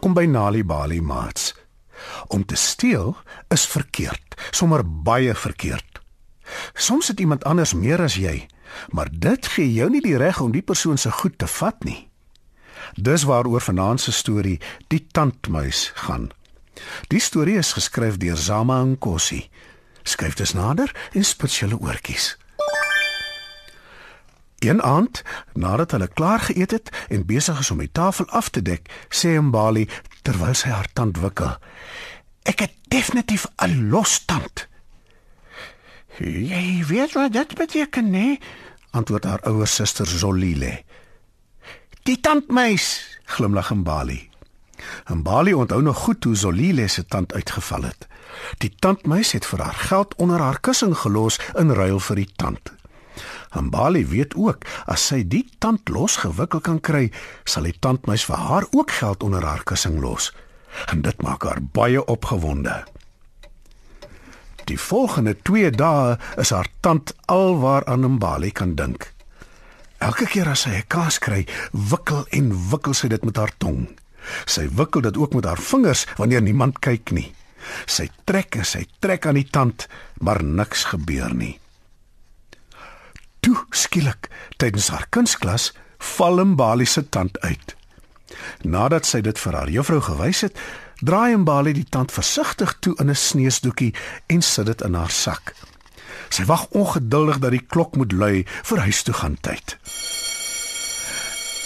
Welkom by Nali Bali Mats. Om te steel is verkeerd, sommer baie verkeerd. Soms het iemand anders meer as jy, maar dit gee jou nie die reg om die persoon se goed te vat nie. Dis waaroor vanaand se storie Die Tandmuis gaan. Die storie is geskryf deur Zama Nkosi. Skryf dit nader en spits julle oortjies. Een aand, nadat hulle klaar geëet het en besig is om die tafel af te dek, sê Mbali terwyl sy haar tand wikkel: "Ek het definitief 'n los tand." "Jy weet wat dit beteken, nee?" antwoord haar ouer suster Zolile. "Die tandmeis," glimlag Mbali. Mbali onthou nog goed hoe Zolile se tand uitgeval het. Die tandmeis het vir haar geld onder haar kussing gelos in ruil vir die tand. Mbali weet ook as sy die tand losgewikkel kan kry, sal die tandmuis vir haar ook geld onder haar kussing los. En dit maak haar baie opgewonde. Die volgende 2 dae is haar tand alwaar aan Mbali kan dink. Elke keer as sy 'n kaas kry, wikkel en wikkel sy dit met haar tong. Sy wikkel dit ook met haar vingers wanneer niemand kyk nie. Sy trek en sy trek aan die tand, maar niks gebeur nie. Skielik tydens haar kunsklas val Mbali se tand uit. Nadat sy dit vir haar juffrou gewys het, draai Mbali die tand versigtig toe in 'n sneesdoekie en sit dit in haar sak. Sy wag ongeduldig dat die klok moet lui vir huis toe gaan tyd.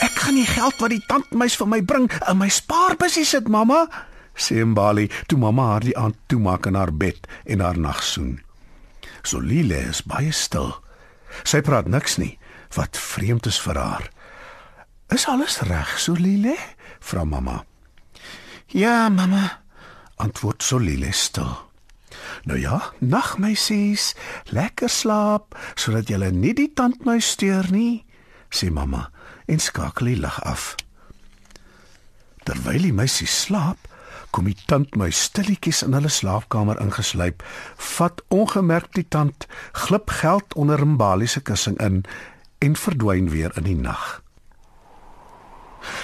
Ek gaan die geld wat die tandmeis vir my bring in my spaarbusie sit, mamma, sê Mbali toe mamma haar die aand toemaak in haar bed en haar nagsoen. Solile is baie stil. Sy praat niks nie, wat vreemd is vir haar. Is alles reg, Solile? vra mamma. Ja, mamma, antwoord Solile stil. Nou ja, nag my sies, lekker slaap sodat jy nie die tandmuis steur nie, sê mamma en skakel die lig af. Terwyl die meisie slaap, kom die tandmuis stilletjies in hulle slaapkamer ingesluip, vat ongemerk die tand, glip geld onder Mbali se kussing in en verdwyn weer in die nag.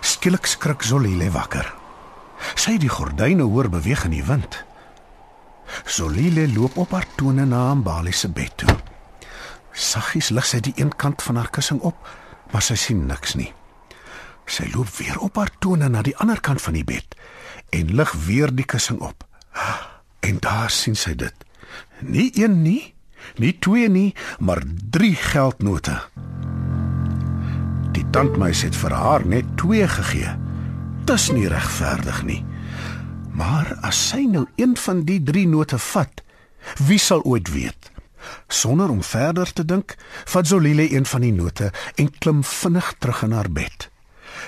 Skielik skrik Zolile wakker. Sy het die gordyne hoor beweeg in die wind. Zolile loop op haar tone na Mbali se bed toe. Saggies lig sy die een kant van haar kussing op, maar sy sien niks nie. Sy loop weer op haar tone na die ander kant van die bed en lig weer die kussing op. En daar sien sy dit. Nie een nie, nie twee nie, maar drie geldnote. Die tandmeis het vir haar net twee gegee. Dis nie regverdig nie. Maar as sy nou een van die drie note vat, wie sal ooit weet? Sonder om verder te dink, vat Zolile een van die note en klim vinnig terug in haar bed.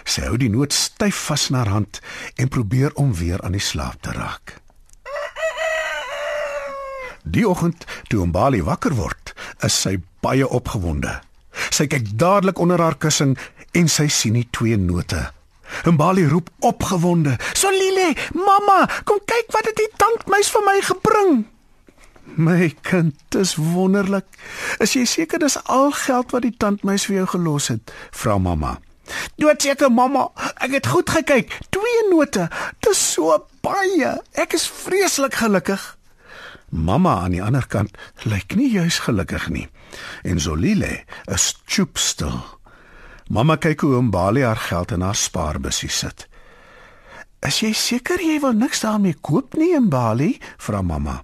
Sy hou die noot styf vas in haar hand en probeer om weer aan die slaap te raak. Die oggend toe Mbali wakker word, is sy baie opgewonde. Sy kyk dadelik onder haar kussing en sy sien die twee note. Mbali roep opgewonde: "Solile, mamma, kom kyk wat het die tandmeis vir my gebring." My kind, dis wonderlik. Is jy seker dis al geld wat die tandmeis vir jou gelos het? vra mamma. Doodseker mamma, ek het goed gekyk. Twee note. Dis so baie. Ek is vreeslik gelukkig. Mamma aan die ander kant lyk nie juis gelukkig nie. En Zolile is choopstil. Mamma kyk hoe Mbali haar geld in haar spaarbusie sit. "Is jy seker jy wil niks daarmee koop nie, Mbali?" vra mamma.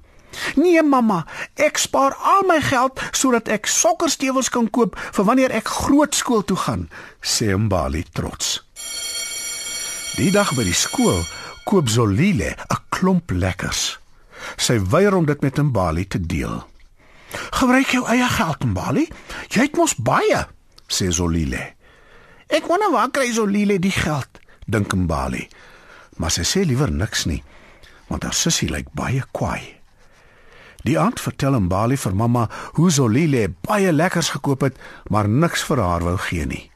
Nee mamma, ek spaar al my geld sodat ek sokkerstewels kan koop vir wanneer ek groot skool toe gaan, sê Mbali trots. Die dag by die skool koop Zolile 'n klomp lekkers. Sy weier om dit met Mbali te deel. "Gebruik jou eie geld, Mbali. Jy het mos baie," sê Zolile. "Ek wonder waar kry Zolile die geld?" dink Mbali. Maar sy sê liewer niks nie, want haar sussie lyk baie kwaai. Die aand vertel Mbali vir mamma hoe Zolile baie lekkers gekoop het, maar niks vir haar wou gee nie.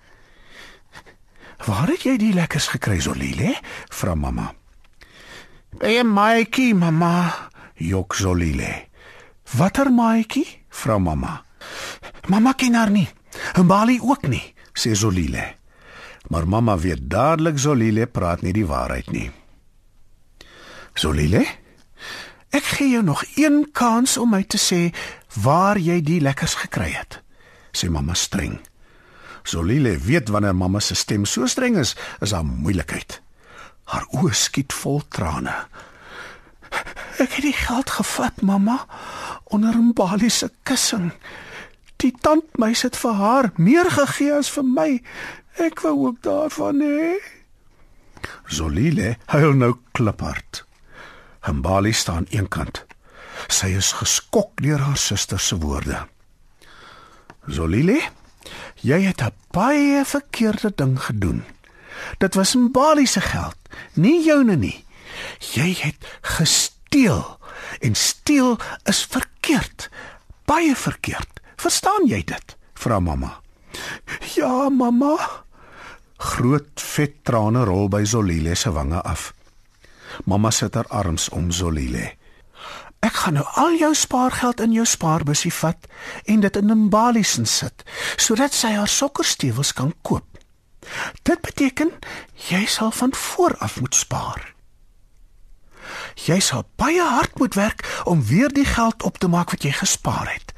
"Waar het jy die lekkers gekry, Zolile?" vra mamma. "By 'n maatjie, mamma," jok Zolile. "Watter maatjie?" vra mamma. "Mamma ken haar nie. Mbali ook nie," sê Zolile. Maar mamma weet dadelik Zolile praat nie die waarheid nie. Solile, ek gee jou nog een kans om my te sê waar jy die lekkers gekry het. Sê mamma streng. Solile weet wanneer mamma se stem so streng is, is daar moeilikheid. Haar oë skiet vol trane. Ek het die geld gevat, mamma, onder 'n balie se kussing. Die tandmeis het vir haar meer gegee as vir my. Ek wou ook daarvan hê. Zolile huil nou kliphard. Mbali staan eenkant. Sy is geskok deur haar suster se woorde. Zolile, jy het 'n baie verkeerde ding gedoen. Dit was Mbali se geld, nie joune nie. Jy het gesteel en steel is verkeerd. Baie verkeerd. Verstaan jy dit? vra mamma. Ja, mamma. Groot vet trane rol by Zolile se wange af. Mamma sit haar arms om Zolile. Ek gaan nou al jou spaargeld in jou spaarbusie vat en dit in 'n baliesin sit sodat sy haar sokkerstewels kan koop. Dit beteken jy sal van voor af moet spaar. Jy sal baie hard moet werk om weer die geld op te maak wat jy gespaar het.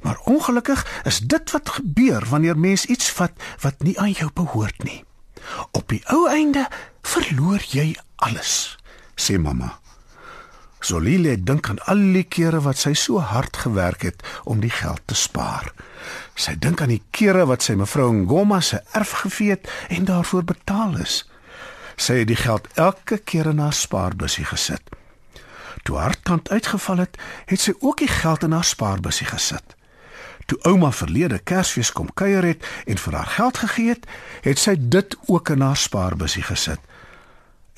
Maar ongelukkig is dit wat gebeur wanneer mens iets vat wat nie aan jou behoort nie. Op die ou einde verloor jy alles, sê mamma. Solile dink aan al die kere wat sy so hard gewerk het om die geld te spaar. Sy dink aan die kere wat sy mevrou Ngoma se erf gevee het en daarvoor betaal is. Sy het die geld elke keer in haar spaarbusie gesit. Toe haar tand uitgeval het, het sy ook die geld in haar spaarbusie gesit. Toe ouma verlede Kersfees kom kuier het en vir haar geld gegee het, het sy dit ook in haar spaarbusie gesit.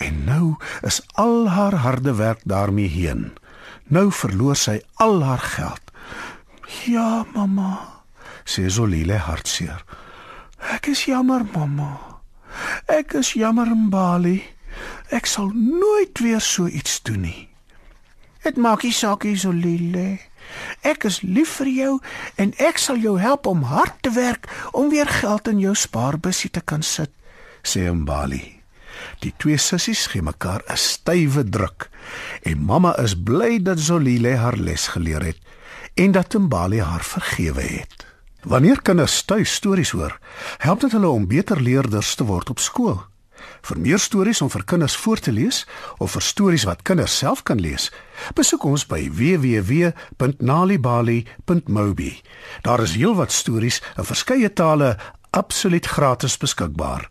En nou is al haar harde werk daarmee heen. Nou verloor sy al haar geld. Ja, mamma, sê Zolile hartseer. Ek is jammer, mamma. Ek is jammer, Mbali. Ek sal nooit weer so iets doen nie. Dit maak nie saak, Zolile. Ek is lief vir jou en ek sal jou help om hard te werk om weer geld in jou spaarbusie te kan sit, sê Mbali. Die twee sissies gee mekaar 'n stywe druk en mamma is bly dat Zolile haar les geleer het en dat Mbali haar vergewe het. Wanneer kinders tuis stories hoor, help dit hulle om beter leerders te word op skool. Vir meer stories om vir kinders voor te lees of vir stories wat kinders self kan lees, besoek ons by www.nalibali.mobi. Daar is heelwat stories in verskeie tale absoluut gratis beskikbaar.